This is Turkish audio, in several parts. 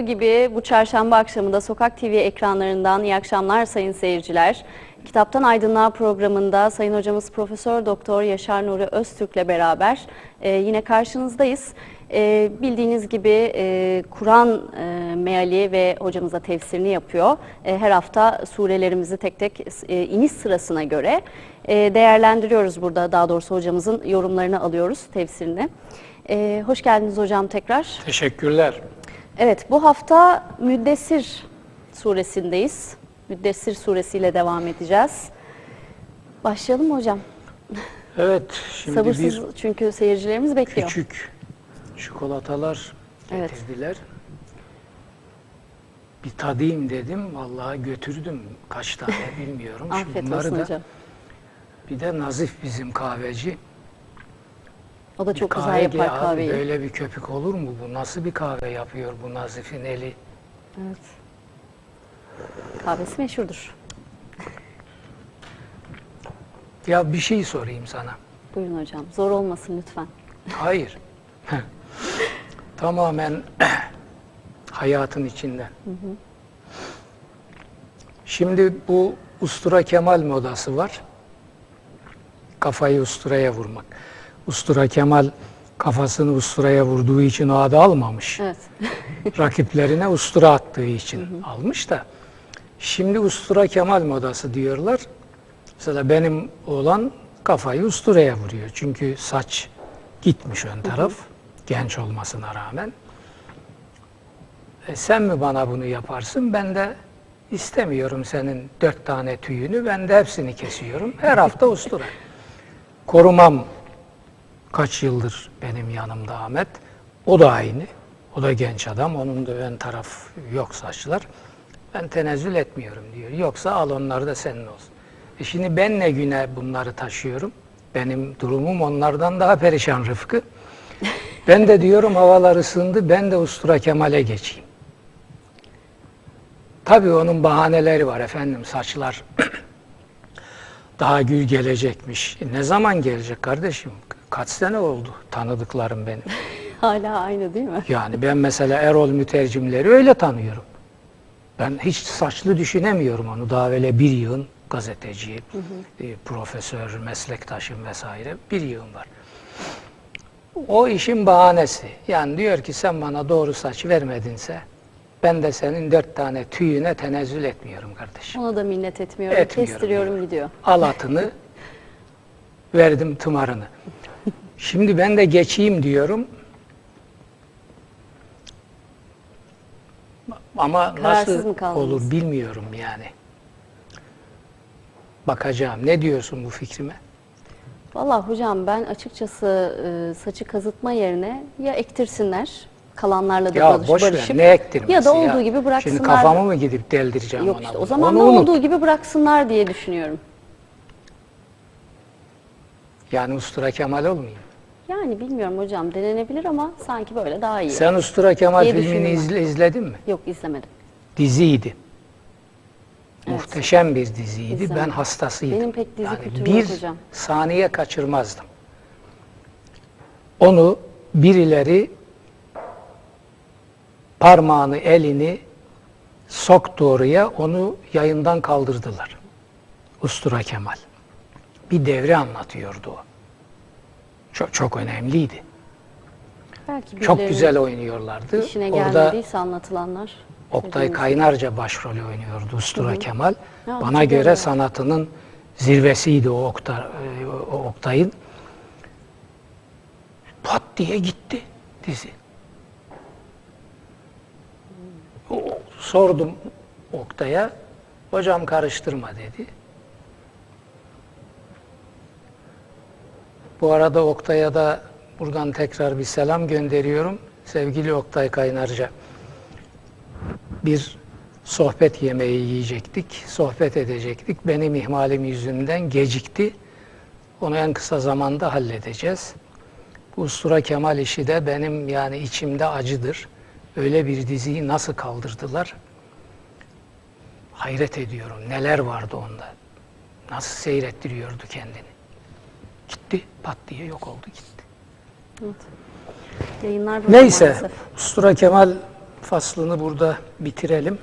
Gibi bu çarşamba akşamında Sokak TV ekranlarından iyi akşamlar sayın seyirciler. Kitaptan Aydınlığa programında Sayın Hocamız Profesör Doktor Yaşar Nuri Öztürk'le beraber e, yine karşınızdayız. E, bildiğiniz gibi e, Kur'an e, meali ve hocamız da tefsirini yapıyor. E, her hafta surelerimizi tek tek e, iniş sırasına göre e, değerlendiriyoruz burada. Daha doğrusu hocamızın yorumlarını alıyoruz, tefsirini. E, hoş geldiniz hocam tekrar. Teşekkürler. Evet, bu hafta Müddessir suresindeyiz. Müddessir suresiyle devam edeceğiz. Başlayalım mı hocam? Evet, şimdi Sabırsız bir çünkü seyircilerimiz bekliyor. küçük çikolatalar Evet. getirdiler. Bir tadayım dedim. Vallahi götürdüm. Kaç tane bilmiyorum. Şimdi Afiyet bunları olsun da- hocam. Bir de Nazif bizim kahveci. O da çok Bir güzel kahve yapar abi kahveyi. Böyle bir köpük olur mu? Bu nasıl bir kahve yapıyor bu Nazif'in eli? Evet. Kahvesi meşhurdur. Ya bir şey sorayım sana. Buyurun hocam. Zor olmasın lütfen. Hayır. Tamamen hayatın içinden. Şimdi bu ustura kemal modası var. Kafayı usturaya vurmak. Ustura kemal kafasını usturaya vurduğu için o adı almamış. Evet. Rakiplerine ustura attığı için almış da. Şimdi ustura kemal modası diyorlar. Mesela benim oğlan kafayı usturaya vuruyor. Çünkü saç gitmiş ön taraf. Genç olmasına rağmen. E, sen mi bana bunu yaparsın? Ben de istemiyorum senin dört tane tüyünü. Ben de hepsini kesiyorum. Her hafta ustura. Korumam kaç yıldır benim yanımda Ahmet. O da aynı. O da genç adam. Onun da ön taraf yok saçlar. Ben tenezzül etmiyorum diyor. Yoksa al onlar da senin olsun. E şimdi ben ne güne bunları taşıyorum? Benim durumum onlardan daha perişan Rıfkı. Ben de diyorum havalar ısındı, ben de Ustura Kemal'e geçeyim. Tabii onun bahaneleri var efendim, saçlar daha gül gelecekmiş. E ne zaman gelecek kardeşim? Kaç sene oldu tanıdıklarım benim. Hala aynı değil mi? Yani ben mesela Erol mütercimleri öyle tanıyorum. Ben hiç saçlı düşünemiyorum onu. Daha böyle bir yığın gazeteci, e, profesör, meslektaşım vesaire bir yığın var. O işin bahanesi. Yani diyor ki sen bana doğru saç vermedinse ben de senin dört tane tüyüne tenezzül etmiyorum kardeşim. Ona da minnet etmiyorum. Etmiyorum Kestiriyorum diyor. gidiyor. Al atını, verdim tımarını. Şimdi ben de geçeyim diyorum. Ama Kararsız nasıl olur bilmiyorum yani. Bakacağım. Ne diyorsun bu fikrime? Vallahi hocam ben açıkçası e, saçı kazıtma yerine ya ektirsinler kalanlarla da Ya barış, boş ver. Ne ektirmesi ya da olduğu ya? gibi bıraksınlar. Şimdi kafamı mı gidip deldireceğim Yok ona? işte o zaman Onu da unut. olduğu gibi bıraksınlar diye düşünüyorum. Yani Ustura Kemal olmayayım. Yani bilmiyorum hocam denenebilir ama sanki böyle daha iyi. Sen Ustura Kemal Diye filmini düşündüm izle, izledin mi? Yok izlemedim. diziydi. Evet. Muhteşem bir diziydi. İzlemedim. Ben hastasıydım. Benim pek dizi kültürüm bir yok hocam. saniye kaçırmazdım. Onu birileri parmağını, elini soktu oraya, onu yayından kaldırdılar. Ustura Kemal. Bir devre anlatıyordu o. Çok, çok önemliydi. Belki Çok güzel oynuyorlardı. işine Orada anlatılanlar. Oktay Kaynarca başrolü oynuyordu Ustura Kemal. Ya, Bana göre sanatının zirvesiydi o, Okta, e, o Oktay'ın. Pat diye gitti dizi. Sordum Oktay'a. Hocam karıştırma dedi. Bu arada Oktay'a da buradan tekrar bir selam gönderiyorum. Sevgili Oktay Kaynarca bir sohbet yemeği yiyecektik, sohbet edecektik. Benim ihmalim yüzünden gecikti. Onu en kısa zamanda halledeceğiz. Bu Ustura Kemal işi de benim yani içimde acıdır. Öyle bir diziyi nasıl kaldırdılar? Hayret ediyorum. Neler vardı onda? Nasıl seyrettiriyordu kendini? Gitti, pat diye yok oldu gitti. Yayınlar böyle Neyse, maalesef. Ustura Kemal faslını burada bitirelim.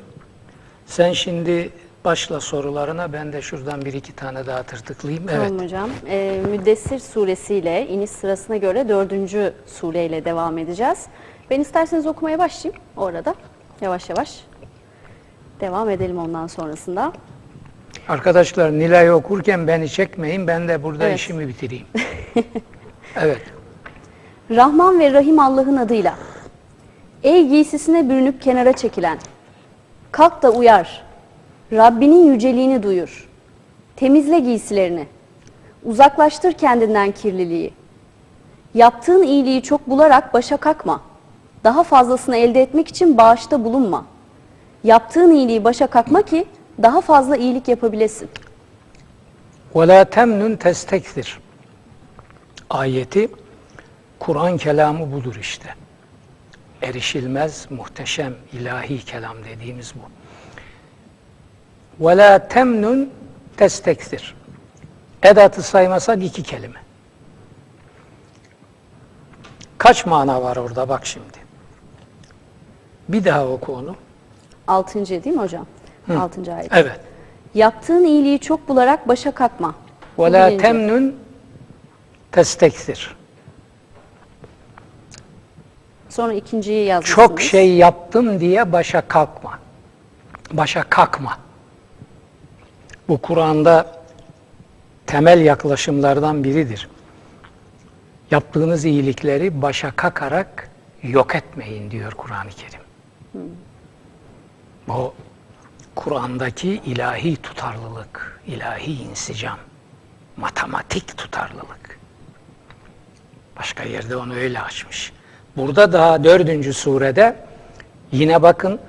Sen şimdi başla sorularına ben de şuradan bir iki tane daha tırtıklayayım. Evet. Tamam hocam. Ee, Müddessir suresiyle iniş sırasına göre dördüncü sureyle devam edeceğiz. Ben isterseniz okumaya başlayayım orada. Yavaş yavaş. Devam edelim ondan sonrasında. Arkadaşlar Nilay okurken beni çekmeyin. Ben de burada Evet. işimi bitireyim. evet. Rahman ve Rahim Allah'ın adıyla. Ey giysisine bürünüp kenara çekilen. Kalk da uyar. Rabbinin yüceliğini duyur. Temizle giysilerini. Uzaklaştır kendinden kirliliği. Yaptığın iyiliği çok bularak başa kakma. Daha fazlasını elde etmek için bağışta bulunma. Yaptığın iyiliği başa kakma ki daha fazla iyilik yapabilesin. وَلَا تَمْنُنْ تَسْتَكْثِرْ Ayeti Kur'an kelamı budur işte. Erişilmez, muhteşem, ilahi kelam dediğimiz bu. وَلَا تَمْنُنْ تَسْتَكْثِرْ Edatı saymasak iki kelime. Kaç mana var orada bak şimdi. Bir daha oku onu. Altıncı değil mi hocam? Hı. 6. ayet. Evet. Yaptığın iyiliği çok bularak başa kalkma. Ve la temnun testeksir. Sonra ikinciyi yazmışsınız. Çok şey yaptım diye başa kalkma. Başa kalkma. Bu Kur'an'da temel yaklaşımlardan biridir. Yaptığınız iyilikleri başa kakarak yok etmeyin diyor Kur'an-ı Kerim. Hmm. Bu Kur'an'daki ilahi tutarlılık, ilahi insicam, matematik tutarlılık. Başka yerde onu öyle açmış. Burada daha dördüncü surede yine bakın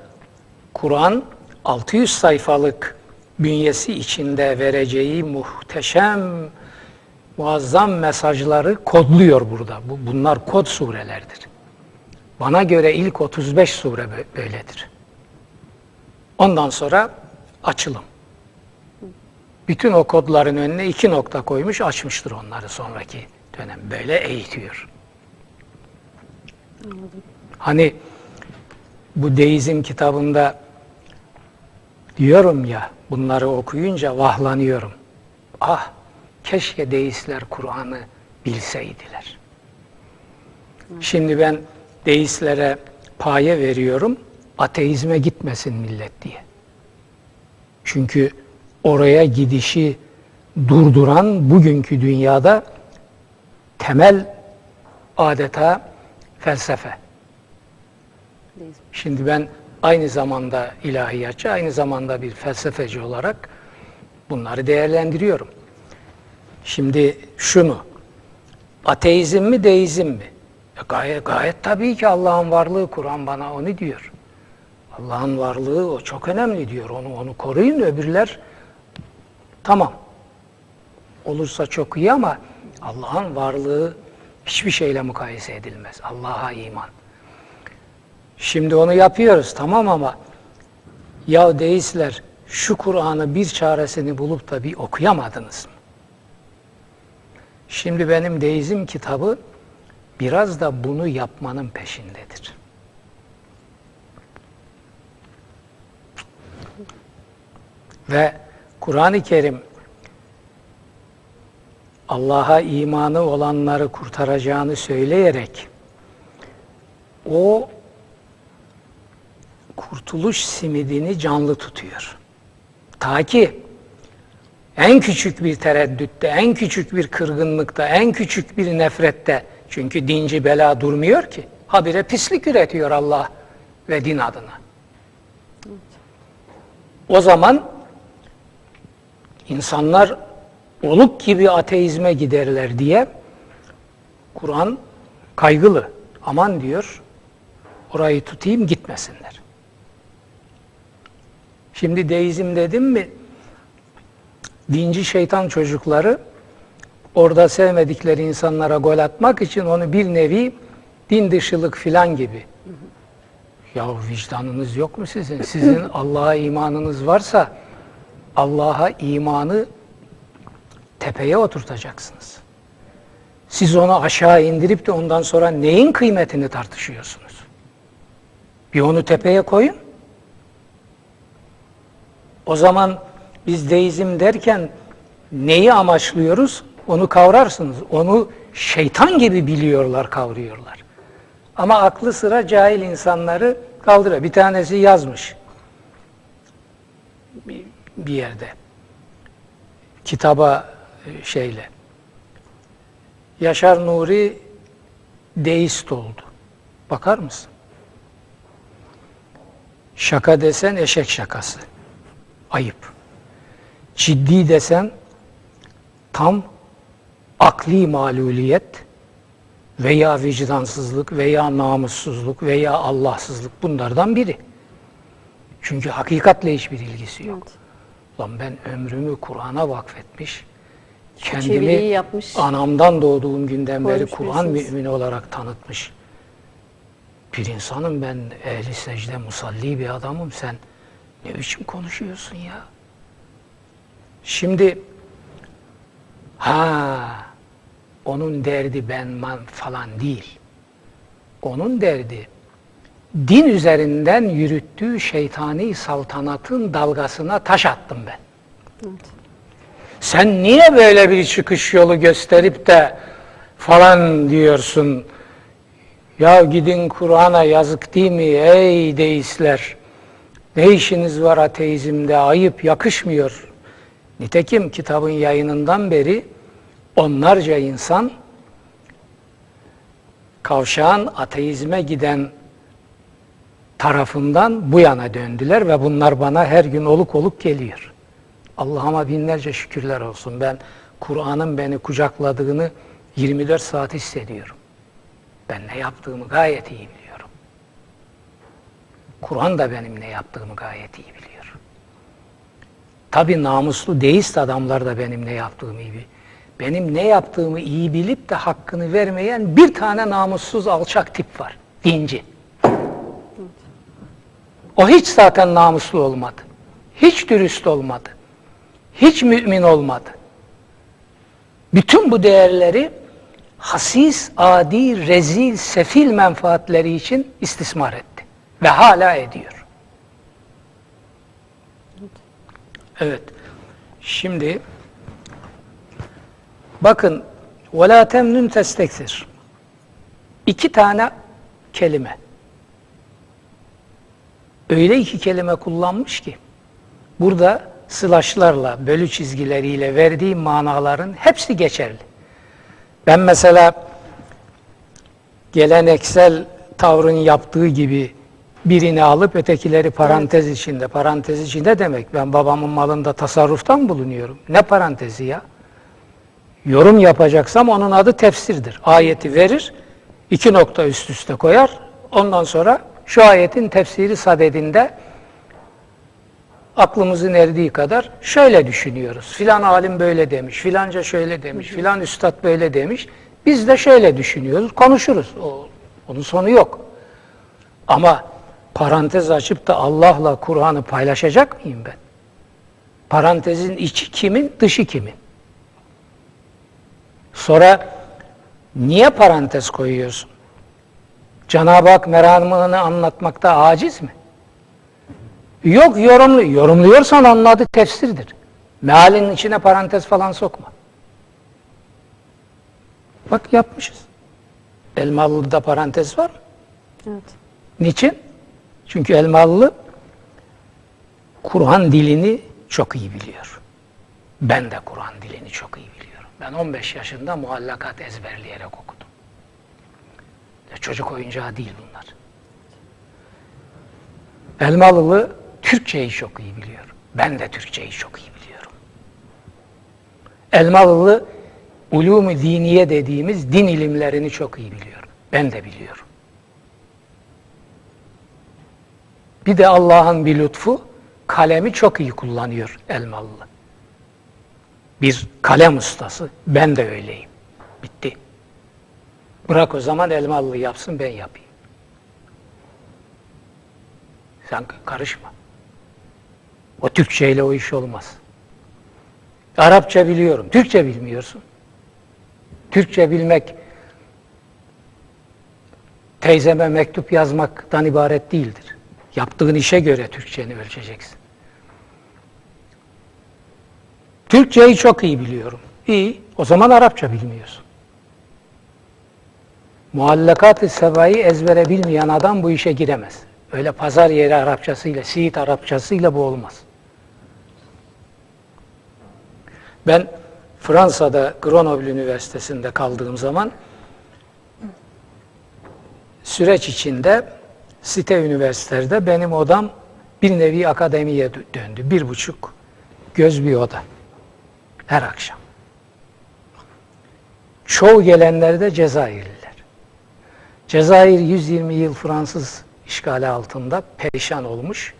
Kur'an 600 sayfalık bünyesi içinde vereceği muhteşem, muazzam mesajları kodluyor burada. Bu, bunlar kod surelerdir. Bana göre ilk 35 sure bö- böyledir. Ondan sonra açılım. Bütün o kodların önüne iki nokta koymuş, açmıştır onları sonraki dönem. Böyle eğitiyor. Hani bu deizm kitabında diyorum ya bunları okuyunca vahlanıyorum. Ah keşke deistler Kur'an'ı bilseydiler. Şimdi ben deistlere paye veriyorum ateizme gitmesin millet diye. Çünkü oraya gidişi durduran bugünkü dünyada temel adeta felsefe. Şimdi ben aynı zamanda ilahiyatçı, aynı zamanda bir felsefeci olarak bunları değerlendiriyorum. Şimdi şunu, ateizm mi, deizm mi? E gayet, gayet tabii ki Allah'ın varlığı, Kur'an bana onu diyor. Allah'ın varlığı o çok önemli diyor. Onu onu koruyun öbürler tamam. Olursa çok iyi ama Allah'ın varlığı hiçbir şeyle mukayese edilmez. Allah'a iman. Şimdi onu yapıyoruz tamam ama ya deistler şu Kur'an'ı bir çaresini bulup da bir okuyamadınız mı? Şimdi benim deizm kitabı biraz da bunu yapmanın peşindedir. Ve Kur'an-ı Kerim Allah'a imanı olanları kurtaracağını söyleyerek o kurtuluş simidini canlı tutuyor. Ta ki en küçük bir tereddütte, en küçük bir kırgınlıkta, en küçük bir nefrette çünkü dinci bela durmuyor ki. Habire pislik üretiyor Allah ve din adına. O zaman insanlar oluk gibi ateizme giderler diye Kur'an kaygılı. Aman diyor orayı tutayım gitmesinler. Şimdi deizm dedim mi dinci şeytan çocukları orada sevmedikleri insanlara gol atmak için onu bir nevi din dışılık filan gibi. Ya vicdanınız yok mu sizin? Sizin Allah'a imanınız varsa Allah'a imanı tepeye oturtacaksınız. Siz onu aşağı indirip de ondan sonra neyin kıymetini tartışıyorsunuz? Bir onu tepeye koyun. O zaman biz deizm derken neyi amaçlıyoruz? Onu kavrarsınız. Onu şeytan gibi biliyorlar, kavruyorlar. Ama aklı sıra cahil insanları kaldırıyor. Bir tanesi yazmış bir, bir yerde kitaba e, şeyle Yaşar Nuri deist oldu. Bakar mısın? Şaka desen eşek şakası. Ayıp. Ciddi desen tam akli maluliyet veya vicdansızlık veya namussuzluk veya Allahsızlık bunlardan biri. Çünkü hakikatle hiçbir ilgisi yok. Evet. Lan ben ömrümü Kur'an'a vakfetmiş, kendimi yapmış, anamdan doğduğum günden beri koymuş Kur'an birisiniz. mümini olarak tanıtmış. Bir insanım ben ehli secde musalli bir adamım sen ne biçim konuşuyorsun ya? Şimdi ha onun derdi ben man falan değil. Onun derdi din üzerinden yürüttüğü şeytani saltanatın dalgasına taş attım ben. Sen niye böyle bir çıkış yolu gösterip de falan diyorsun? Ya gidin Kur'an'a yazık değil mi ey deistler? Ne işiniz var ateizmde? Ayıp, yakışmıyor. Nitekim kitabın yayınından beri onlarca insan kavşağın ateizme giden tarafından bu yana döndüler ve bunlar bana her gün oluk oluk geliyor. Allah'ıma binlerce şükürler olsun. Ben Kur'an'ın beni kucakladığını 24 saat hissediyorum. Ben ne yaptığımı gayet iyi biliyorum. Kur'an da benim ne yaptığımı gayet iyi biliyor. Tabi namuslu deist adamlar da benim ne yaptığımı iyi. Benim ne yaptığımı iyi bilip de hakkını vermeyen bir tane namussuz alçak tip var. Dinci. O hiç zaten namuslu olmadı. Hiç dürüst olmadı. Hiç mümin olmadı. Bütün bu değerleri hasis, adi, rezil, sefil menfaatleri için istismar etti. Ve hala ediyor. Evet. Şimdi bakın وَلَا تَمْنُنْ تَسْتَكْثِرْ İki tane kelime. Öyle iki kelime kullanmış ki burada sılaçlarla, bölü çizgileriyle verdiği manaların hepsi geçerli. Ben mesela geleneksel tavrın yaptığı gibi birini alıp ötekileri parantez içinde, parantez içinde demek. Ben babamın malında tasarruftan bulunuyorum. Ne parantezi ya? Yorum yapacaksam onun adı tefsirdir. Ayeti verir, iki nokta üst üste koyar. Ondan sonra şu ayetin tefsiri sadedinde aklımızın erdiği kadar şöyle düşünüyoruz. Filan alim böyle demiş, filanca şöyle demiş, filan üstad böyle demiş. Biz de şöyle düşünüyoruz, konuşuruz. O, onun sonu yok. Ama parantez açıp da Allah'la Kur'an'ı paylaşacak mıyım ben? Parantezin içi kimin, dışı kimin? Sonra niye parantez koyuyorsun? Cenab-ı Hak meramını anlatmakta aciz mi? Yok yorumlu. Yorumluyorsan anladı tefsirdir. Mealin içine parantez falan sokma. Bak yapmışız. Elmalı'da parantez var mı? Evet. Niçin? Çünkü Elmalı Kur'an dilini çok iyi biliyor. Ben de Kur'an dilini çok iyi biliyorum. Ben 15 yaşında muhallakat ezberleyerek okudum. Çocuk oyuncağı değil bunlar. Elmalılı Türkçeyi çok iyi biliyor. Ben de Türkçeyi çok iyi biliyorum. Elmalılı ulûm-u diniye dediğimiz din ilimlerini çok iyi biliyor. Ben de biliyorum. Bir de Allah'ın bir lütfu kalemi çok iyi kullanıyor Elmalılı. Bir kalem ustası. Ben de öyleyim. Bitti. Bırak o zaman Elmalılı yapsın ben yapayım. Sen karışma. O Türkçeyle o iş olmaz. Arapça biliyorum. Türkçe bilmiyorsun. Türkçe bilmek teyzeme mektup yazmaktan ibaret değildir. Yaptığın işe göre Türkçeni ölçeceksin. Türkçeyi çok iyi biliyorum. İyi. O zaman Arapça bilmiyorsun. Muallakat-ı sevayı ezbere bilmeyen adam bu işe giremez. Öyle pazar yeri Arapçasıyla, Siirt Arapçasıyla bu olmaz. Ben Fransa'da Grenoble Üniversitesi'nde kaldığım zaman süreç içinde site üniversitelerde benim odam bir nevi akademiye dö- döndü. Bir buçuk göz bir oda. Her akşam. Çoğu gelenler de Cezayirliler. Cezayir 120 yıl Fransız işgali altında perişan olmuş.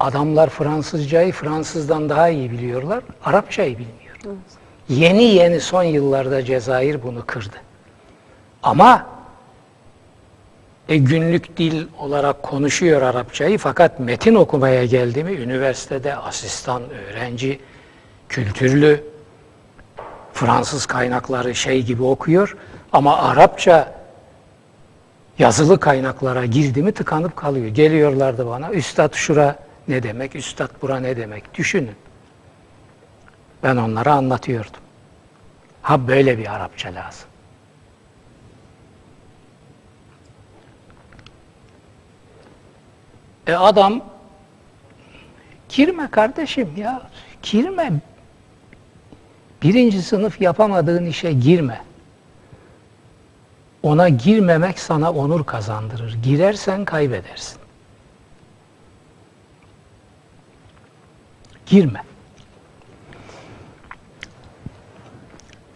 Adamlar Fransızcayı Fransızdan daha iyi biliyorlar, Arapçayı bilmiyor. Yeni yeni son yıllarda Cezayir bunu kırdı. Ama e, günlük dil olarak konuşuyor Arapçayı fakat metin okumaya geldi mi üniversitede asistan, öğrenci, kültürlü, Fransız kaynakları şey gibi okuyor ama Arapça yazılı kaynaklara girdi mi tıkanıp kalıyor. Geliyorlardı bana, üstad şura ne demek, üstad bura ne demek düşünün. Ben onlara anlatıyordum. Ha böyle bir Arapça lazım. E adam girme kardeşim ya girme. Birinci sınıf yapamadığın işe girme. Ona girmemek sana onur kazandırır. Girersen kaybedersin. Girme.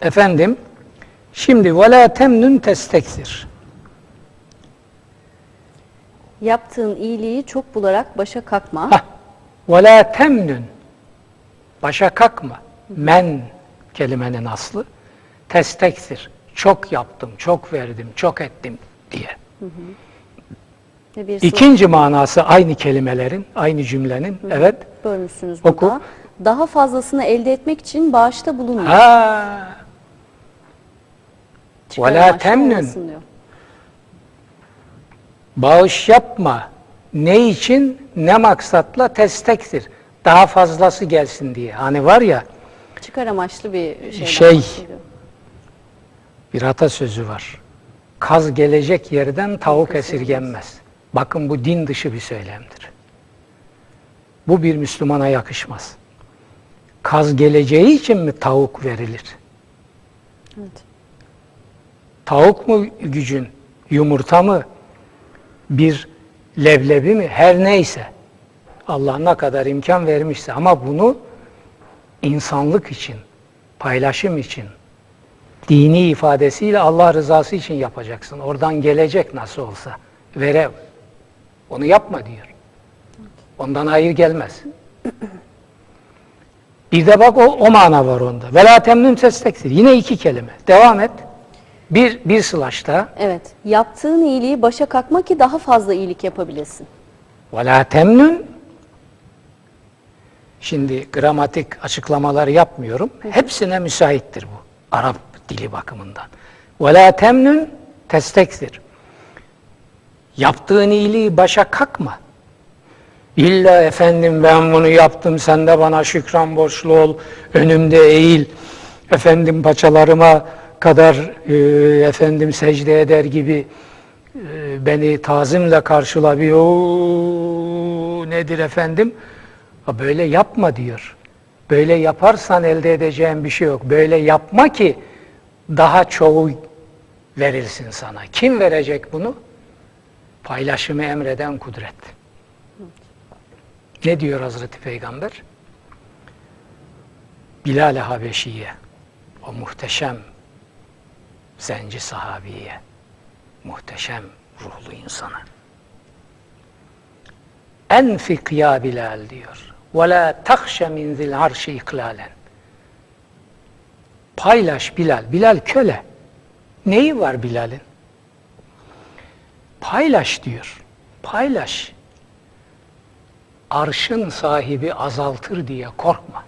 Efendim, şimdi ve la temnun. Yaptığın iyiliği çok bularak başa kalkma. Hah. Ve temnun. Başa kalkma. Men kelimenin aslı. Testektir Çok yaptım, çok verdim, çok ettim diye. Ve bir İkinci manası aynı kelimelerin, aynı cümlenin. Evet. bölmüşsünüz Oku. burada. Daha fazlasını elde etmek için bağışta bulunma. Ha, Çıkar وَلَا amaçlı temnün. olmasın diyor. bağış yapma. Ne için, ne maksatla testektir. Daha fazlası gelsin diye. Hani var ya, Çıkar amaçlı bir şeyden Şey, bahsediyor. bir atasözü var. Kaz gelecek yerden tavuk esirgenmez. Bakın bu din dışı bir söylemdir. Bu bir Müslümana yakışmaz. Kaz geleceği için mi tavuk verilir? Evet. Tavuk mu gücün, yumurta mı, bir leblebi mi, her neyse. Allah ne kadar imkan vermişse ama bunu insanlık için, paylaşım için, dini ifadesiyle Allah rızası için yapacaksın. Oradan gelecek nasıl olsa. Vere. Onu yapma diyor. Ondan hayır gelmez. Bir de bak o, o mana var onda. Vela temnun testektir. Yine iki kelime. Devam et. Bir, bir slaşta. Evet. Yaptığın iyiliği başa kalkma ki daha fazla iyilik yapabilesin. Vela temnun Şimdi gramatik açıklamaları yapmıyorum. Hepsine müsaittir bu. Arap dili bakımından. Vela temnun testektir. Yaptığın iyiliği başa kalkma. İlla efendim ben bunu yaptım sen de bana şükran borçlu ol. Önümde eğil. Efendim paçalarıma kadar e, efendim secde eder gibi e, beni tazimle karşıla bir "Oo, nedir efendim? Ha, Böyle yapma diyor. Böyle yaparsan elde edeceğin bir şey yok. Böyle yapma ki daha çoğu verilsin sana. Kim verecek bunu? Paylaşımı emreden kudret. Ne diyor Hazreti Peygamber? Bilal-i Habeşi'ye, o muhteşem zenci sahabiye, muhteşem ruhlu insana. Enfik ya Bilal diyor. Ve la tahşe min zil arşi iklalen. Paylaş Bilal. Bilal köle. Neyi var Bilal'in? Paylaş diyor. Paylaş. Arşın sahibi azaltır diye korkma.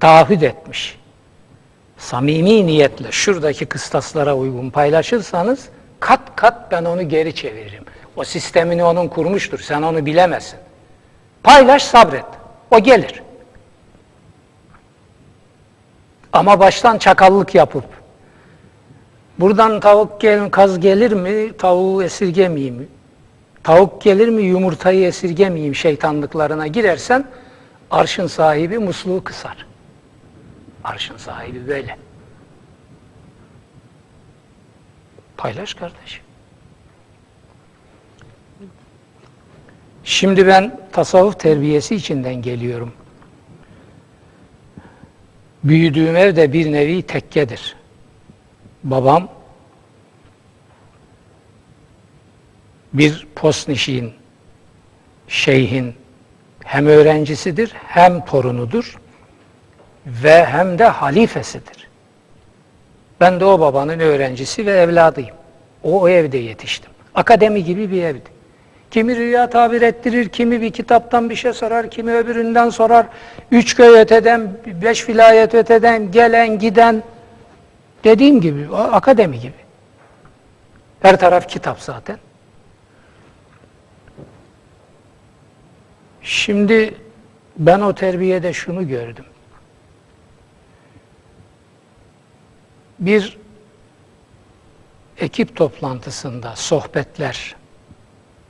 Taahhüt etmiş. samimi niyetle şuradaki kıstaslara uygun paylaşırsanız kat kat ben onu geri çeviririm. O sistemini onun kurmuştur. Sen onu bilemezsin. Paylaş sabret. O gelir. Ama baştan çakallık yapıp buradan tavuk gel, kaz gelir mi tavuğu esirgemeyeyim. Tavuk gelir mi yumurtayı esirgemeyeyim şeytanlıklarına girersen arşın sahibi musluğu kısar. Arşın sahibi böyle. Paylaş kardeşim. Şimdi ben tasavvuf terbiyesi içinden geliyorum. Büyüdüğüm ev de bir nevi tekkedir. Babam bir postnişin, şeyhin hem öğrencisidir hem torunudur ve hem de halifesidir. Ben de o babanın öğrencisi ve evladıyım. O, o evde yetiştim. Akademi gibi bir evdi. Kimi rüya tabir ettirir, kimi bir kitaptan bir şey sorar, kimi öbüründen sorar. Üç köy öteden, beş vilayet öteden gelen giden dediğim gibi akademi gibi. Her taraf kitap zaten. Şimdi ben o terbiyede şunu gördüm. Bir ekip toplantısında sohbetler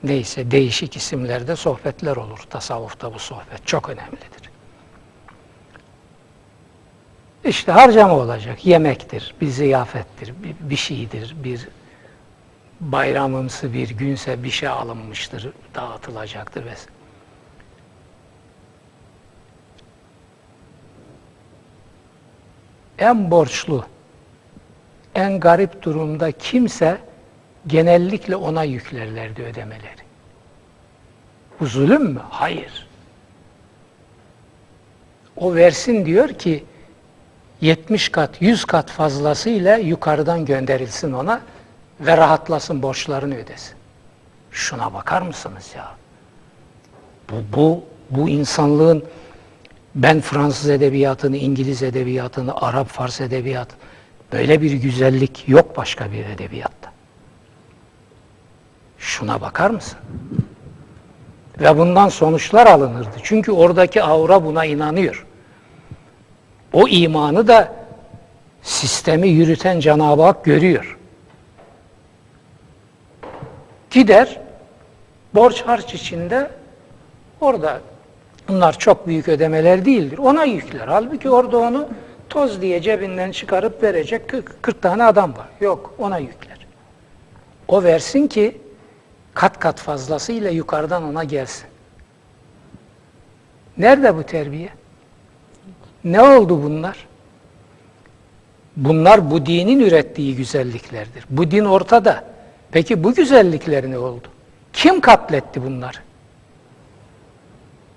neyse değişik isimlerde sohbetler olur. Tasavvufta bu sohbet çok önemlidir. İşte harcama olacak, yemektir, bir ziyafettir, bir, bir şeydir, bir bayramımsı bir günse bir şey alınmıştır, dağıtılacaktır vesaire. En borçlu, en garip durumda kimse genellikle ona yüklerlerdi ödemeleri. Bu zulüm mü? Hayır. O versin diyor ki 70 kat, 100 kat fazlasıyla yukarıdan gönderilsin ona ve rahatlasın borçlarını ödesin. Şuna bakar mısınız ya? Bu, bu, bu insanlığın ben Fransız edebiyatını, İngiliz edebiyatını, Arap, Fars edebiyatı böyle bir güzellik yok başka bir edebiyatta. Şuna bakar mısın? Ve bundan sonuçlar alınırdı. Çünkü oradaki aura buna inanıyor. O imanı da sistemi yürüten Cenab-ı Hak görüyor. Gider, borç harç içinde orada bunlar çok büyük ödemeler değildir. Ona yükler. Halbuki orada onu toz diye cebinden çıkarıp verecek 40, 40 tane adam var. Yok, ona yükler. O versin ki kat kat fazlasıyla yukarıdan ona gelsin. Nerede bu terbiye? Ne oldu bunlar? Bunlar bu dinin ürettiği güzelliklerdir. Bu din ortada. Peki bu güzellikler ne oldu? Kim katletti bunları?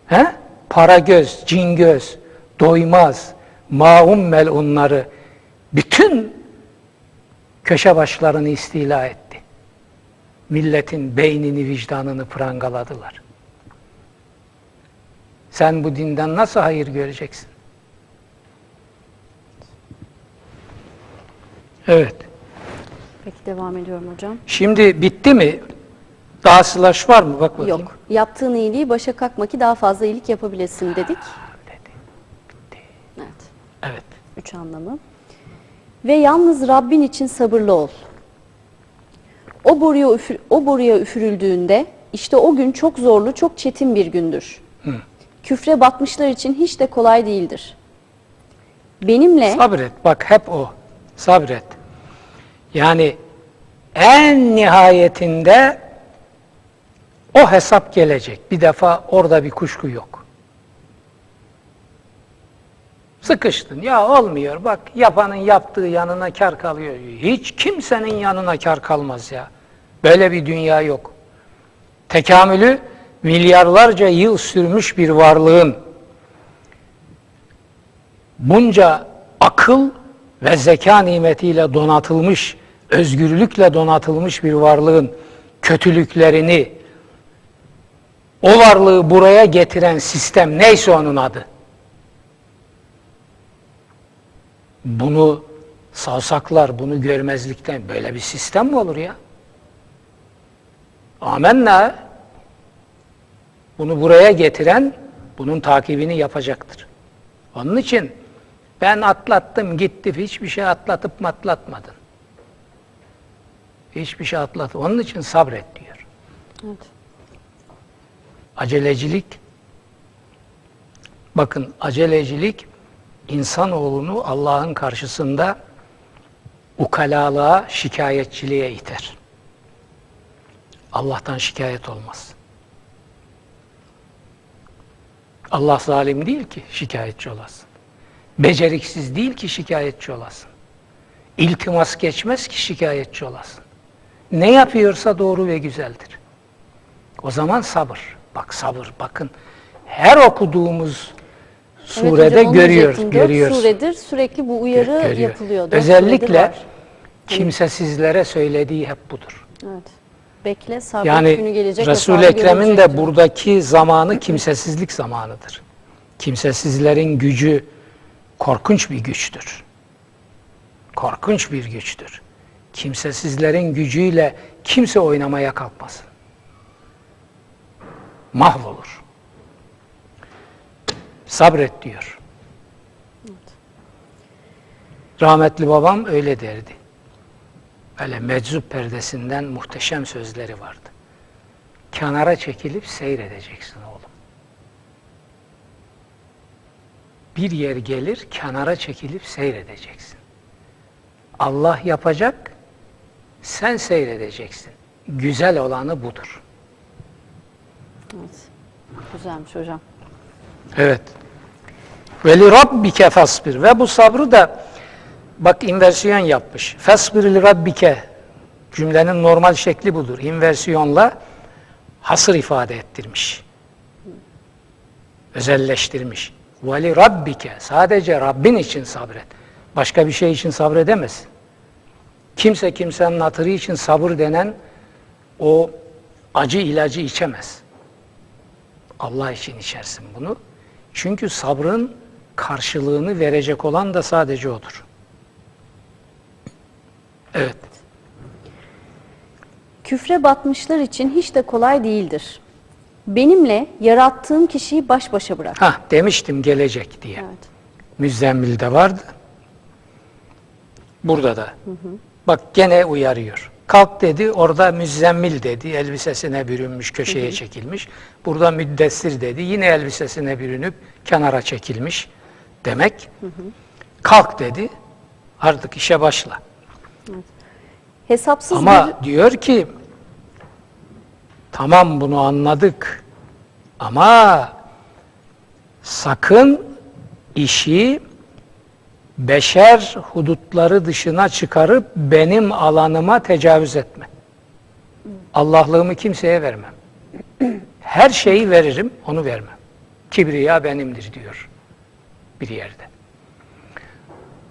He? Para göz, cin göz, doymaz, maum melunları bütün köşe başlarını istila etti. Milletin beynini, vicdanını prangaladılar. Sen bu dinden nasıl hayır göreceksin? Evet. Peki devam ediyorum hocam. Şimdi bitti mi? Daha slash var mı? Bak bakayım. Yok. Yaptığın iyiliği başa kalkma ki daha fazla iyilik yapabilesin dedik. Dedi. Bitti. Evet. Evet. Üç anlamı. Ve yalnız Rabbin için sabırlı ol. O boruya, üfür, o boruya üfürüldüğünde işte o gün çok zorlu, çok çetin bir gündür. Küfre batmışlar için hiç de kolay değildir. Benimle Sabret. Bak hep o. Sabret. Yani en nihayetinde o hesap gelecek. Bir defa orada bir kuşku yok. Sıkıştın. Ya olmuyor. Bak yapanın yaptığı yanına kar kalıyor. Hiç kimsenin yanına kar kalmaz ya. Böyle bir dünya yok. Tekamülü milyarlarca yıl sürmüş bir varlığın bunca akıl ve zeka nimetiyle donatılmış, özgürlükle donatılmış bir varlığın kötülüklerini, o varlığı buraya getiren sistem neyse onun adı. Bunu savsaklar bunu görmezlikten böyle bir sistem mi olur ya? Amenna. Bunu buraya getiren bunun takibini yapacaktır. Onun için ben atlattım gitti hiçbir şey atlatıp matlatmadın. Hiçbir şey atlat. Onun için sabret diyor. Evet. Acelecilik bakın acelecilik insanoğlunu Allah'ın karşısında ukalalığa, şikayetçiliğe iter. Allah'tan şikayet olmaz. Allah zalim değil ki şikayetçi olasın. Beceriksiz değil ki şikayetçi olasın. İltimas geçmez ki şikayetçi olasın. Ne yapıyorsa doğru ve güzeldir. O zaman sabır. Bak sabır bakın. Her okuduğumuz surede hocam, onu görüyoruz. suredir sürekli bu uyarı Görüyor. yapılıyor. Özellikle kimsesizlere söylediği hep budur. Evet. Bekle sabret günü Yani gelecek. Resul-i Ekrem'in de buradaki zamanı kimsesizlik zamanıdır. Kimsesizlerin gücü korkunç bir güçtür. Korkunç bir güçtür. Kimsesizlerin gücüyle kimse oynamaya kalkmasın. Mahvolur. Sabret diyor. Rahmetli babam öyle derdi. Öyle meczup perdesinden muhteşem sözleri vardı. Kenara çekilip seyredeceksin oğlum. Bir yer gelir, kenara çekilip seyredeceksin. Allah yapacak, sen seyredeceksin. Güzel olanı budur. Evet. Güzelmiş hocam. Evet. Ve li rabbike fasbir. Ve bu sabrı da bak inversiyon yapmış. Fasbir li rabbike. Cümlenin normal şekli budur. İnversiyonla hasır ifade ettirmiş. Özelleştirmiş. Ve li rabbike. Sadece Rabbin için sabret. Başka bir şey için sabredemez. Kimse kimsenin hatırı için sabır denen o acı ilacı içemez. Allah için içersin bunu. Çünkü sabrın karşılığını verecek olan da sadece odur. Evet. Küfre batmışlar için hiç de kolay değildir. Benimle yarattığım kişiyi baş başa bırak. Ha demiştim gelecek diye. Evet. Müzzemmil'de vardı. Burada da. Bak gene uyarıyor. Kalk dedi, orada müzzemmil dedi, elbisesine bürünmüş, köşeye çekilmiş. Burada müddessir dedi, yine elbisesine bürünüp kenara çekilmiş demek. Kalk dedi, artık işe başla. Hesapsız Ama diyor ki tamam bunu anladık ama sakın işi beşer hudutları dışına çıkarıp benim alanıma tecavüz etme. Allah'lığımı kimseye vermem. Her şeyi veririm, onu vermem. Kibriya benimdir diyor bir yerde.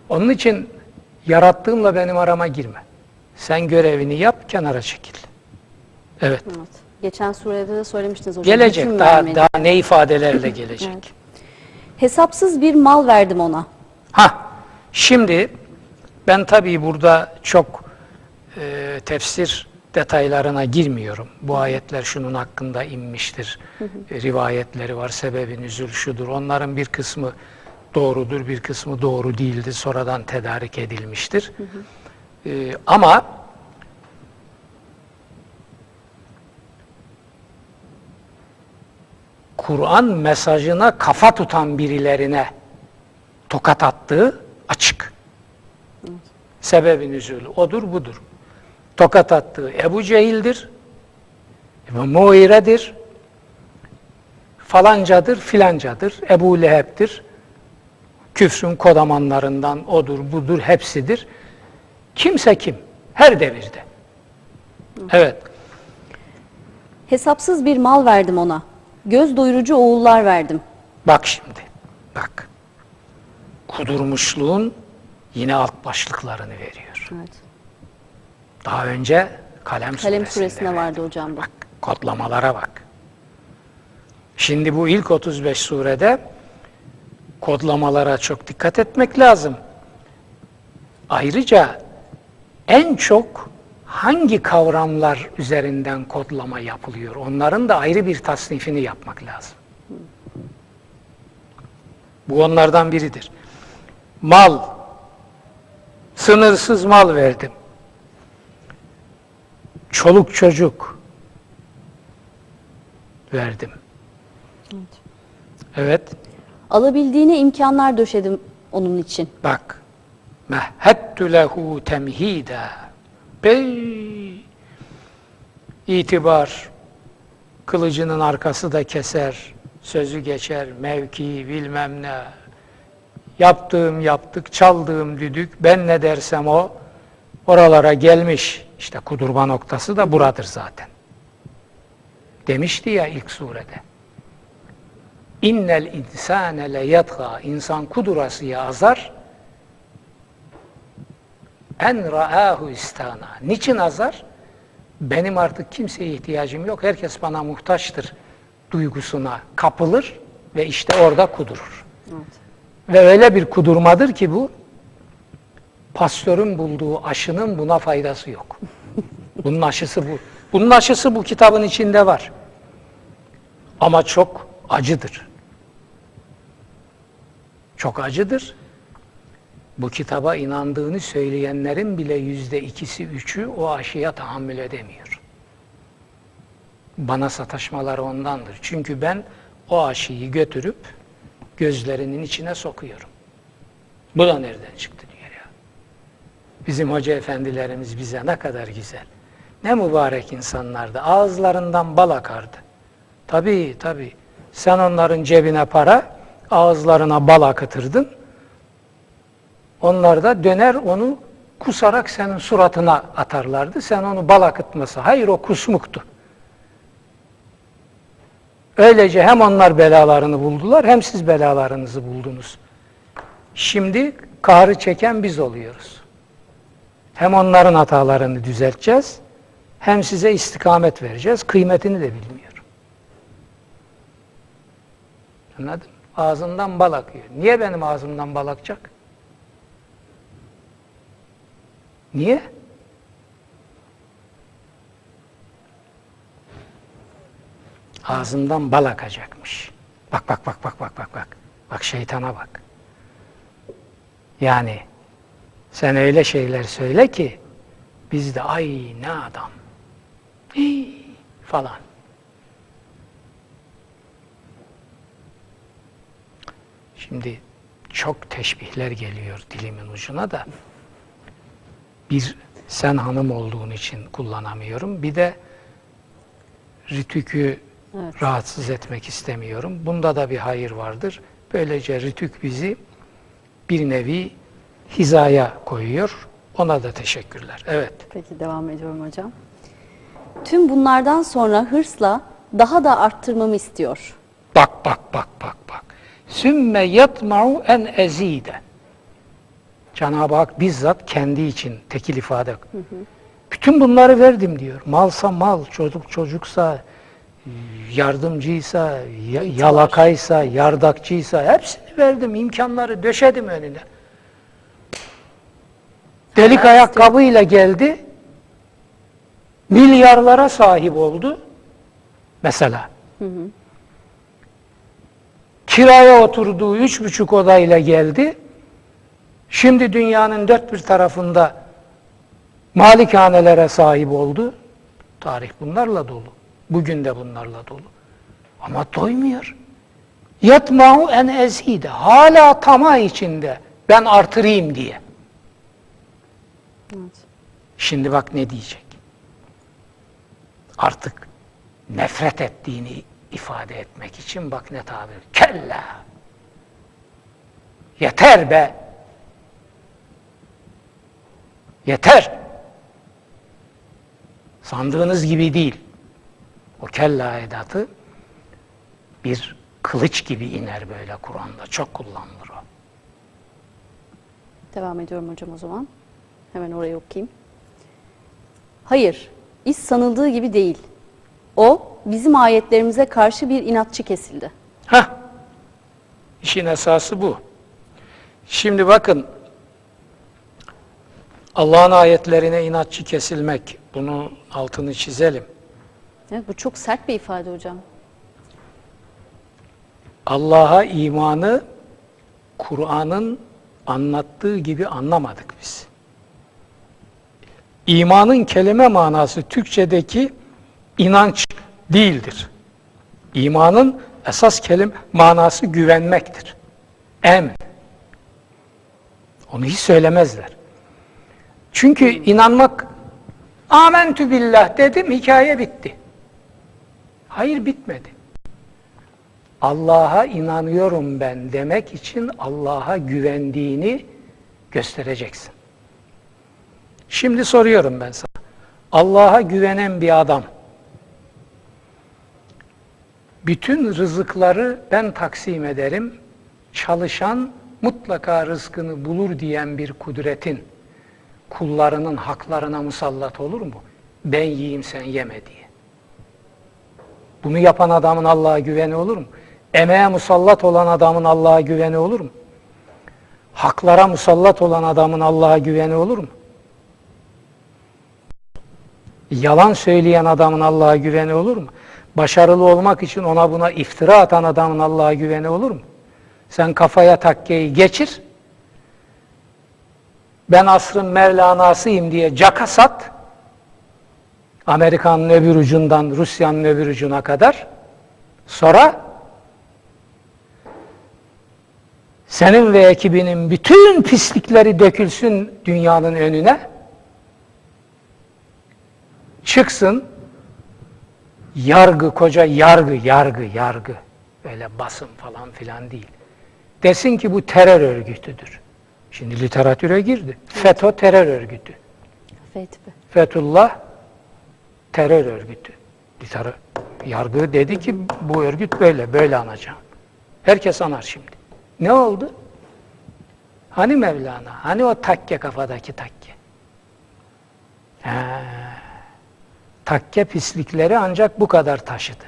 Onun için yarattığımla benim arama girme. Sen görevini yap, kenara çekil. Evet. Evet. Geçen surede de söylemiştiniz hocam. Gelecek. Daha, vermedi. daha ne ifadelerle gelecek. Evet. Hesapsız bir mal verdim ona. Ha, şimdi ben tabii burada çok e, tefsir detaylarına girmiyorum. Bu ayetler şunun hakkında inmiştir. E, rivayetleri var, sebebi nüzul şudur. Onların bir kısmı doğrudur, bir kısmı doğru değildir. Sonradan tedarik edilmiştir. E, ama Kur'an mesajına kafa tutan birilerine tokat attığı açık. Sebebi nüzulü odur budur. Tokat attığı Ebu Cehil'dir, Ebu Muire'dir, falancadır, filancadır, Ebu Leheb'dir, küfrün kodamanlarından odur budur hepsidir. Kimse kim? Her devirde. Evet. Hesapsız bir mal verdim ona. Göz doyurucu oğullar verdim. Bak şimdi. Bak. Kudurmuşluğun yine alt başlıklarını veriyor. Evet. Daha önce Kalem, Kalem suresinde vardı hocam bu. Bak kodlamalara bak. Şimdi bu ilk 35 surede kodlamalara çok dikkat etmek lazım. Ayrıca en çok hangi kavramlar üzerinden kodlama yapılıyor? Onların da ayrı bir tasnifini yapmak lazım. Bu onlardan biridir. Mal, sınırsız mal verdim. Çoluk çocuk verdim. Evet, Alabildiğine imkanlar döşedim onun için. bak. Mehhettü lehu temhida. Bey! İtibar, kılıcının arkası da keser, sözü geçer, mevki bilmem ne. Yaptığım yaptık, çaldığım düdük, ben ne dersem o, oralara gelmiş. İşte kudurma noktası da buradır zaten. Demişti ya ilk surede. İnnel insane le yatga. İnsan kudurasıya azar. En ra'ahu istana. Niçin azar? Benim artık kimseye ihtiyacım yok. Herkes bana muhtaçtır duygusuna kapılır ve işte orada kudurur. Ve öyle bir kudurmadır ki bu pastörün bulduğu aşının buna faydası yok. Bunun aşısı bu. Bunun aşısı bu kitabın içinde var. Ama çok acıdır. Çok acıdır. Bu kitaba inandığını söyleyenlerin bile yüzde ikisi, üçü o aşıya tahammül edemiyor. Bana sataşmaları ondandır. Çünkü ben o aşıyı götürüp gözlerinin içine sokuyorum. Bu da nereden çıktı diyor ya. Bizim hoca efendilerimiz bize ne kadar güzel. Ne mübarek insanlardı. Ağızlarından bal akardı. Tabii tabii. Sen onların cebine para, ağızlarına bal akıtırdın. Onlar da döner onu kusarak senin suratına atarlardı. Sen onu bal akıtması. Hayır o kusmuktu. Öylece hem onlar belalarını buldular hem siz belalarınızı buldunuz. Şimdi kahrı çeken biz oluyoruz. Hem onların hatalarını düzelteceğiz hem size istikamet vereceğiz. Kıymetini de bilmiyor. Anladın mı? Ağzından bal akıyor. Niye benim ağzımdan bal akacak? Niye? Ağzından bal akacakmış. Bak bak bak bak bak bak bak. Bak şeytana bak. Yani sen öyle şeyler söyle ki biz de ay ne adam. Hii, falan. Şimdi çok teşbihler geliyor dilimin ucuna da bir sen hanım olduğun için kullanamıyorum. Bir de Ritük'ü rahatsız etmek istemiyorum. Bunda da bir hayır vardır. Böylece Ritük bizi bir nevi hizaya koyuyor. Ona da teşekkürler. Evet. Peki devam ediyorum hocam. Tüm bunlardan sonra hırsla daha da arttırmamı istiyor. Bak bak bak bak. Sümme yatma'u en ezide. Cenab-ı Hak bizzat kendi için tekil ifade. Bütün bunları verdim diyor. Malsa mal, çocuk çocuksa, yardımcıysa, ya- yalakaysa, yardakçıysa hepsini verdim. imkanları döşedim önüne. Delik ayakkabıyla geldi. Milyarlara sahip oldu. Mesela. Kiraya oturduğu üç buçuk odayla geldi. Şimdi dünyanın dört bir tarafında malikanelere sahip oldu. Tarih bunlarla dolu. Bugün de bunlarla dolu. Ama doymuyor. Yatmahu en ezide. Hala tamah içinde. Ben artırayım diye. Şimdi bak ne diyecek. Artık nefret ettiğini ifade etmek için bak ne tabir. Kella. Yeter be. Yeter. Sandığınız gibi değil. O kella edatı bir kılıç gibi iner böyle Kur'an'da. Çok kullanılır o. Devam ediyorum hocam o zaman. Hemen orayı okuyayım. Hayır, iş sanıldığı gibi değil. O, bizim ayetlerimize karşı bir inatçı kesildi. Hah. İşin esası bu. Şimdi bakın Allah'ın ayetlerine inatçı kesilmek, bunu altını çizelim. Evet, bu çok sert bir ifade hocam. Allah'a imanı Kur'an'ın anlattığı gibi anlamadık biz. İmanın kelime manası Türkçedeki inanç değildir. İmanın esas kelime manası güvenmektir. Em. Onu hiç söylemezler. Çünkü inanmak amentü billah dedim hikaye bitti. Hayır bitmedi. Allah'a inanıyorum ben demek için Allah'a güvendiğini göstereceksin. Şimdi soruyorum ben sana. Allah'a güvenen bir adam bütün rızıkları ben taksim ederim. Çalışan mutlaka rızkını bulur diyen bir kudretin kullarının haklarına musallat olur mu? Ben yiyeyim sen yeme diye. Bunu yapan adamın Allah'a güveni olur mu? Emeğe musallat olan adamın Allah'a güveni olur mu? Haklara musallat olan adamın Allah'a güveni olur mu? Yalan söyleyen adamın Allah'a güveni olur mu? Başarılı olmak için ona buna iftira atan adamın Allah'a güveni olur mu? Sen kafaya takkeyi geçir, ben asrın Mevlana'sıyım diye caka sat, Amerika'nın öbür ucundan Rusya'nın öbür ucuna kadar, sonra senin ve ekibinin bütün pislikleri dökülsün dünyanın önüne, çıksın, yargı, koca yargı, yargı, yargı, öyle basın falan filan değil. Desin ki bu terör örgütüdür. Şimdi literatüre girdi. FETÖ terör örgütü. Fetbi. Fethullah terör örgütü. Literatür, yargı dedi ki bu örgüt böyle, böyle anacağım. Herkes anar şimdi. Ne oldu? Hani Mevlana? Hani o takke kafadaki takke? He. Takke pislikleri ancak bu kadar taşıdı.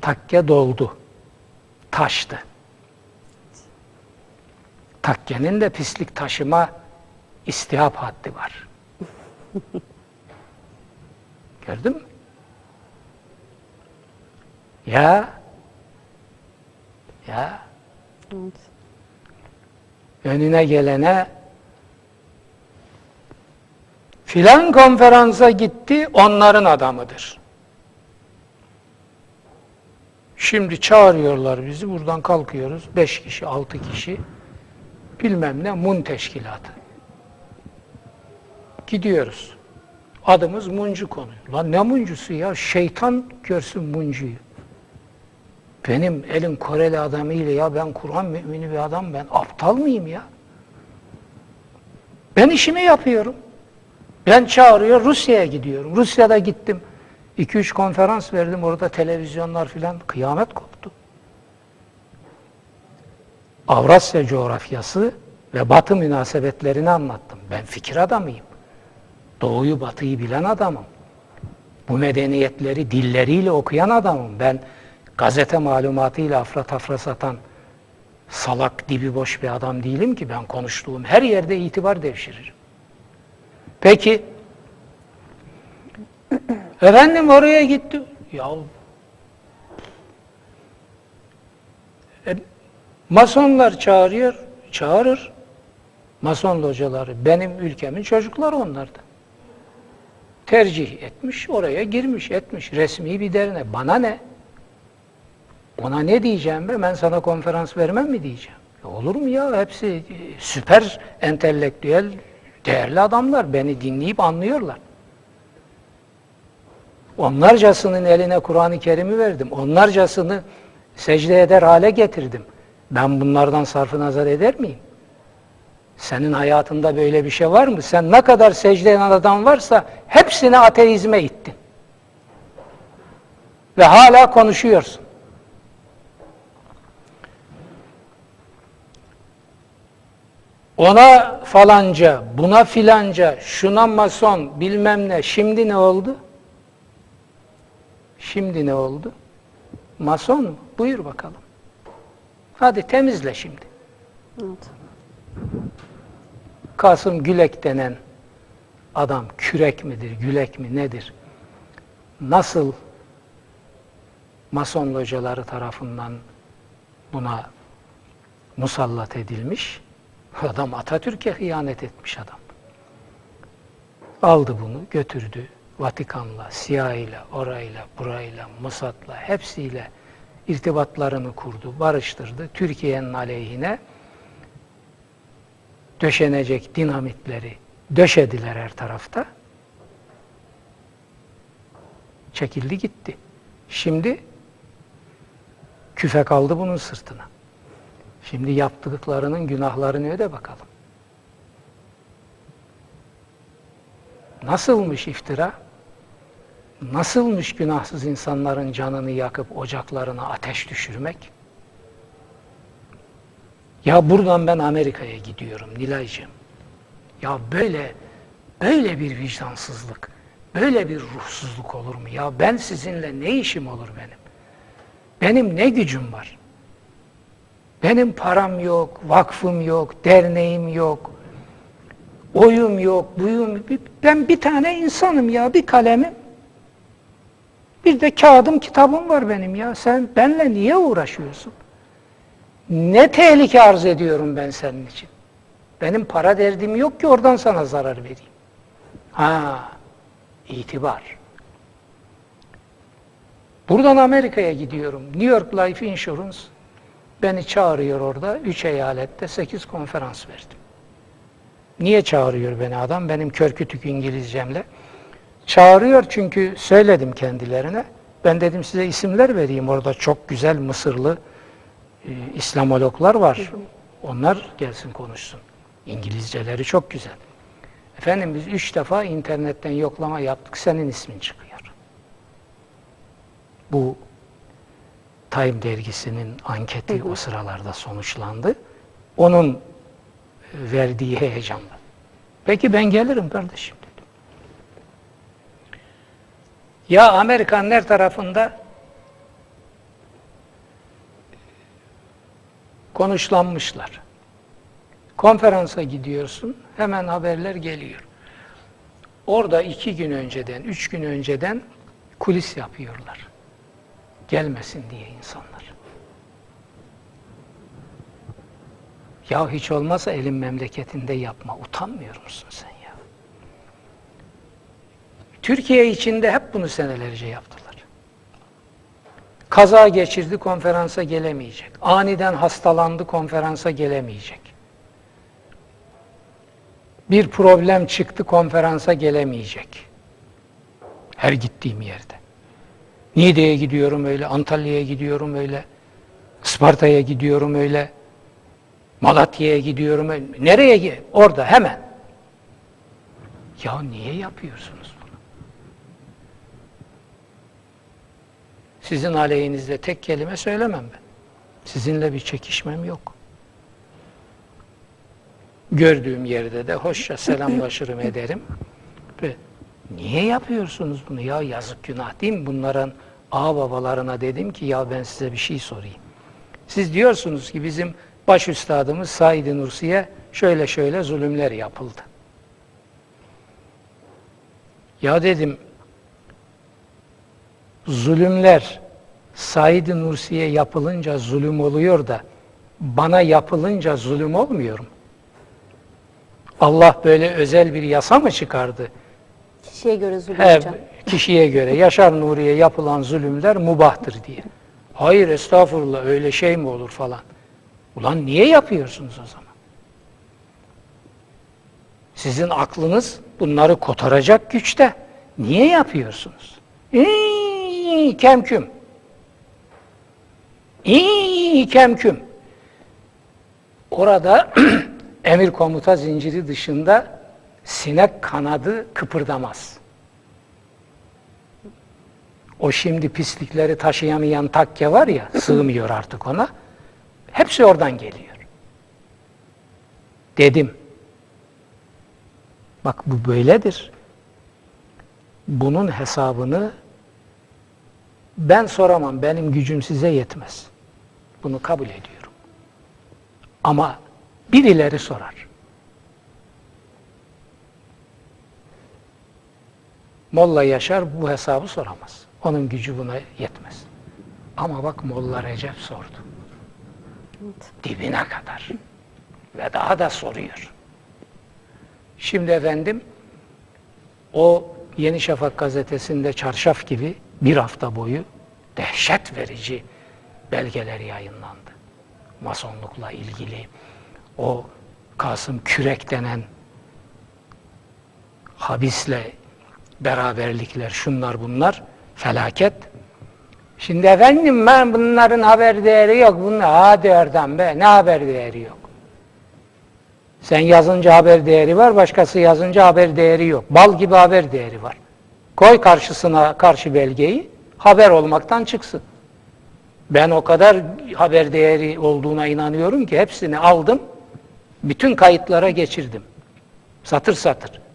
Takke doldu. Taştı. Takkenin de pislik taşıma istihap haddi var. Gördün mü? Ya ya Evet. önüne gelene filan konferansa gitti onların adamıdır. Şimdi çağırıyorlar bizi buradan kalkıyoruz. Beş kişi, altı kişi bilmem ne mun teşkilatı. Gidiyoruz. Adımız Muncu konuyor. Lan ne Muncusu ya? Şeytan görsün Muncu'yu. Benim elin Koreli adamıyla ya ben Kur'an mümini bir adam ben aptal mıyım ya? Ben işimi yapıyorum. Ben çağırıyor Rusya'ya gidiyorum. Rusya'da gittim. 2-3 konferans verdim orada televizyonlar filan kıyamet koptu. Avrasya coğrafyası ve batı münasebetlerini anlattım. Ben fikir adamıyım. Doğuyu batıyı bilen adamım. Bu medeniyetleri dilleriyle okuyan adamım. Ben gazete malumatıyla afra tafra satan salak dibi boş bir adam değilim ki ben konuştuğum her yerde itibar devşiririm. Peki efendim oraya gitti. Ya e, masonlar çağırıyor, çağırır. Mason locaları benim ülkemin çocukları onlardı. Tercih etmiş, oraya girmiş, etmiş. Resmi bir dernek. Bana ne? Ona ne diyeceğim be? Ben sana konferans vermem mi diyeceğim? Ya olur mu ya? Hepsi e, süper entelektüel, değerli adamlar. Beni dinleyip anlıyorlar. Onlarcasının eline Kur'an-ı Kerim'i verdim. Onlarcasını secde eder hale getirdim. Ben bunlardan sarfı nazar eder miyim? Senin hayatında böyle bir şey var mı? Sen ne kadar secde eden adam varsa hepsini ateizme ittin. Ve hala konuşuyorsun. Ona falanca, buna filanca, şuna mason, bilmem ne. Şimdi ne oldu? Şimdi ne oldu? Mason mu? Buyur bakalım. Hadi temizle şimdi. Evet. Kasım Gülek denen adam kürek midir, gülek mi nedir? Nasıl Mason locaları tarafından buna musallat edilmiş? Adam Atatürk'e hıyanet etmiş adam. Aldı bunu, götürdü. Vatikan'la, CIA'yla, orayla, burayla, Mossad'la hepsiyle irtibatlarını kurdu, barıştırdı. Türkiye'nin aleyhine döşenecek dinamitleri döşediler her tarafta. Çekildi gitti. Şimdi küfe kaldı bunun sırtına. Şimdi yaptıklarının günahlarını öde bakalım. Nasılmış iftira? Nasılmış günahsız insanların canını yakıp ocaklarına ateş düşürmek? Ya buradan ben Amerika'ya gidiyorum Nilaycığım. Ya böyle böyle bir vicdansızlık, böyle bir ruhsuzluk olur mu? Ya ben sizinle ne işim olur benim? Benim ne gücüm var? Benim param yok, vakfım yok, derneğim yok, oyum yok, buyum. Ben bir tane insanım ya, bir kalemim. Bir de kağıdım, kitabım var benim ya. Sen benle niye uğraşıyorsun? Ne tehlike arz ediyorum ben senin için? Benim para derdim yok ki oradan sana zarar vereyim. Ha, itibar. Buradan Amerika'ya gidiyorum. New York Life Insurance beni çağırıyor orada. Üç eyalette sekiz konferans verdim. Niye çağırıyor beni adam? Benim körkütük İngilizcemle. Çağırıyor çünkü söyledim kendilerine. Ben dedim size isimler vereyim. Orada çok güzel Mısırlı e, İslamologlar var. Onlar gelsin konuşsun. İngilizceleri çok güzel. Efendim biz üç defa internetten yoklama yaptık. Senin ismin çıkıyor. Bu Time dergisinin anketi o sıralarda sonuçlandı. Onun e, verdiği heyecanla. Peki ben gelirim kardeşim dedim. Ya Amerikanlar tarafında konuşlanmışlar. Konferansa gidiyorsun, hemen haberler geliyor. Orada iki gün önceden, üç gün önceden kulis yapıyorlar. Gelmesin diye insanlar. Ya hiç olmazsa elin memleketinde yapma. Utanmıyor musun sen ya? Türkiye içinde hep bunu senelerce yaptılar. Kaza geçirdi, konferansa gelemeyecek. Aniden hastalandı, konferansa gelemeyecek. Bir problem çıktı, konferansa gelemeyecek. Her gittiğim yerde. Niğde'ye gidiyorum öyle, Antalya'ya gidiyorum öyle, Isparta'ya gidiyorum öyle, Malatya'ya gidiyorum öyle. Nereye? Orada hemen. Ya niye yapıyorsunuz bunu? Sizin aleyhinizde tek kelime söylemem ben. Sizinle bir çekişmem yok. Gördüğüm yerde de hoşça selamlaşırım ederim. Ve niye yapıyorsunuz bunu ya yazık günah değil mi? Bunların ağ babalarına dedim ki ya ben size bir şey sorayım. Siz diyorsunuz ki bizim baş üstadımız Said-i Nursi'ye şöyle şöyle zulümler yapıldı. Ya dedim zulümler Said-i Nursi'ye yapılınca zulüm oluyor da bana yapılınca zulüm olmuyor mu? Allah böyle özel bir yasa mı çıkardı? Kişiye göre zulüm He, hocam. kişiye göre Yaşar Nuri'ye yapılan zulümler mubahtır diye. Hayır estağfurullah öyle şey mi olur falan. Ulan niye yapıyorsunuz o zaman? Sizin aklınız bunları kotaracak güçte. Niye yapıyorsunuz? İyi kemküm. İyi kemküm. Orada emir komuta zinciri dışında sinek kanadı kıpırdamaz. O şimdi pislikleri taşıyamayan takke var ya, sığmıyor artık ona. Hepsi oradan geliyor. Dedim. Bak bu böyledir. Bunun hesabını ben soramam. Benim gücüm size yetmez. Bunu kabul ediyorum. Ama birileri sorar. Molla Yaşar bu hesabı soramaz. Onun gücü buna yetmez. Ama bak Molla Recep sordu. Dibine kadar. Ve daha da soruyor. Şimdi efendim o Yeni Şafak gazetesinde çarşaf gibi bir hafta boyu dehşet verici belgeler yayınlandı. Masonlukla ilgili o Kasım Kürek denen habisle beraberlikler, şunlar bunlar, felaket. Şimdi efendim ben bunların haber değeri yok. Bunlar hadi oradan be ne haber değeri yok. Sen yazınca haber değeri var, başkası yazınca haber değeri yok. Bal gibi haber değeri var. Koy karşısına karşı belgeyi, haber olmaktan çıksın. Ben o kadar haber değeri olduğuna inanıyorum ki hepsini aldım, bütün kayıtlara geçirdim. Satır satır.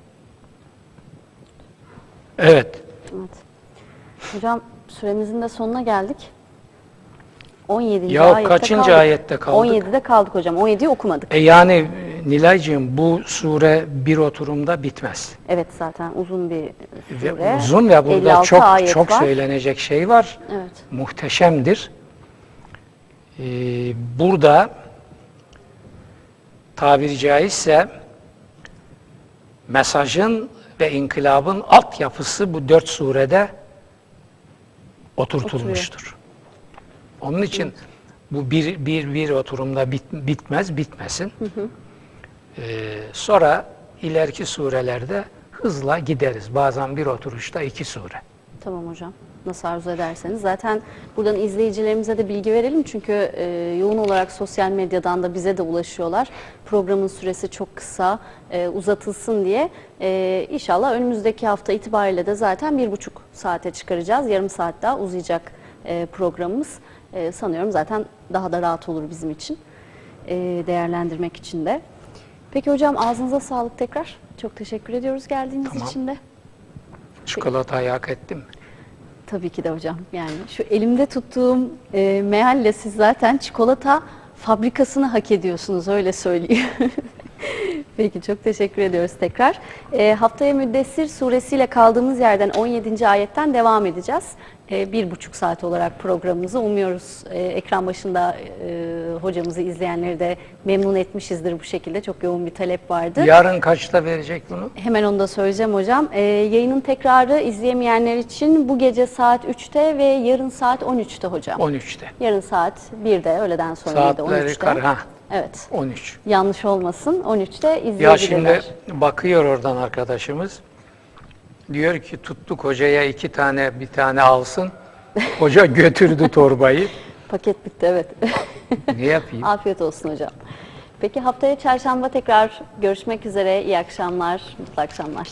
Evet. Evet. Hocam süremizin de sonuna geldik. 17. Ya ayette kaçıncı kaldık. ayette kaldık? 17'de kaldık hocam. 17'yi okumadık. E yani Nilaycığım bu sure bir oturumda bitmez. Evet zaten uzun bir Ve sure. uzun ve burada 56 çok çok var. söylenecek şey var. Evet. Muhteşemdir. Ee, burada tabiri caizse mesajın ve inkılabın altyapısı bu dört surede oturtulmuştur. Onun için bu bir, bir, bir oturumda bit- bitmez, bitmesin. Ee, sonra ileriki surelerde hızla gideriz. Bazen bir oturuşta iki sure. Tamam hocam. Nasıl arzu ederseniz. Zaten buradan izleyicilerimize de bilgi verelim. Çünkü e, yoğun olarak sosyal medyadan da bize de ulaşıyorlar. Programın süresi çok kısa, e, uzatılsın diye. E, inşallah önümüzdeki hafta itibariyle de zaten bir buçuk saate çıkaracağız. Yarım saat daha uzayacak e, programımız. E, sanıyorum zaten daha da rahat olur bizim için. E, değerlendirmek için de. Peki hocam ağzınıza sağlık tekrar. Çok teşekkür ediyoruz geldiğiniz Tamam. için de. Çikolatayı hak ettim mi? Tabii ki de hocam. Yani şu elimde tuttuğum e, mealle siz zaten çikolata fabrikasını hak ediyorsunuz öyle söyleyeyim. Peki çok teşekkür ediyoruz tekrar. E, haftaya Müddessir suresiyle kaldığımız yerden 17. ayetten devam edeceğiz. E, bir buçuk saat olarak programımızı umuyoruz. E, ekran başında e, hocamızı izleyenleri de memnun etmişizdir bu şekilde. Çok yoğun bir talep vardı. Yarın kaçta verecek bunu? Hemen onu da söyleyeceğim hocam. Ee, yayının tekrarı izleyemeyenler için bu gece saat 3'te ve yarın saat 13'te hocam. 13'te. Yarın saat 1'de öğleden sonra Saatleri 13'te. kar ha. Evet. 13. Yanlış olmasın. 13'te Ya izleyebilirler. şimdi bakıyor oradan arkadaşımız. Diyor ki tuttuk hocaya iki tane bir tane alsın. Hoca götürdü torbayı. Paket bitti evet. Ne yapayım? Afiyet olsun hocam. Peki haftaya çarşamba tekrar görüşmek üzere. İyi akşamlar, mutlu akşamlar.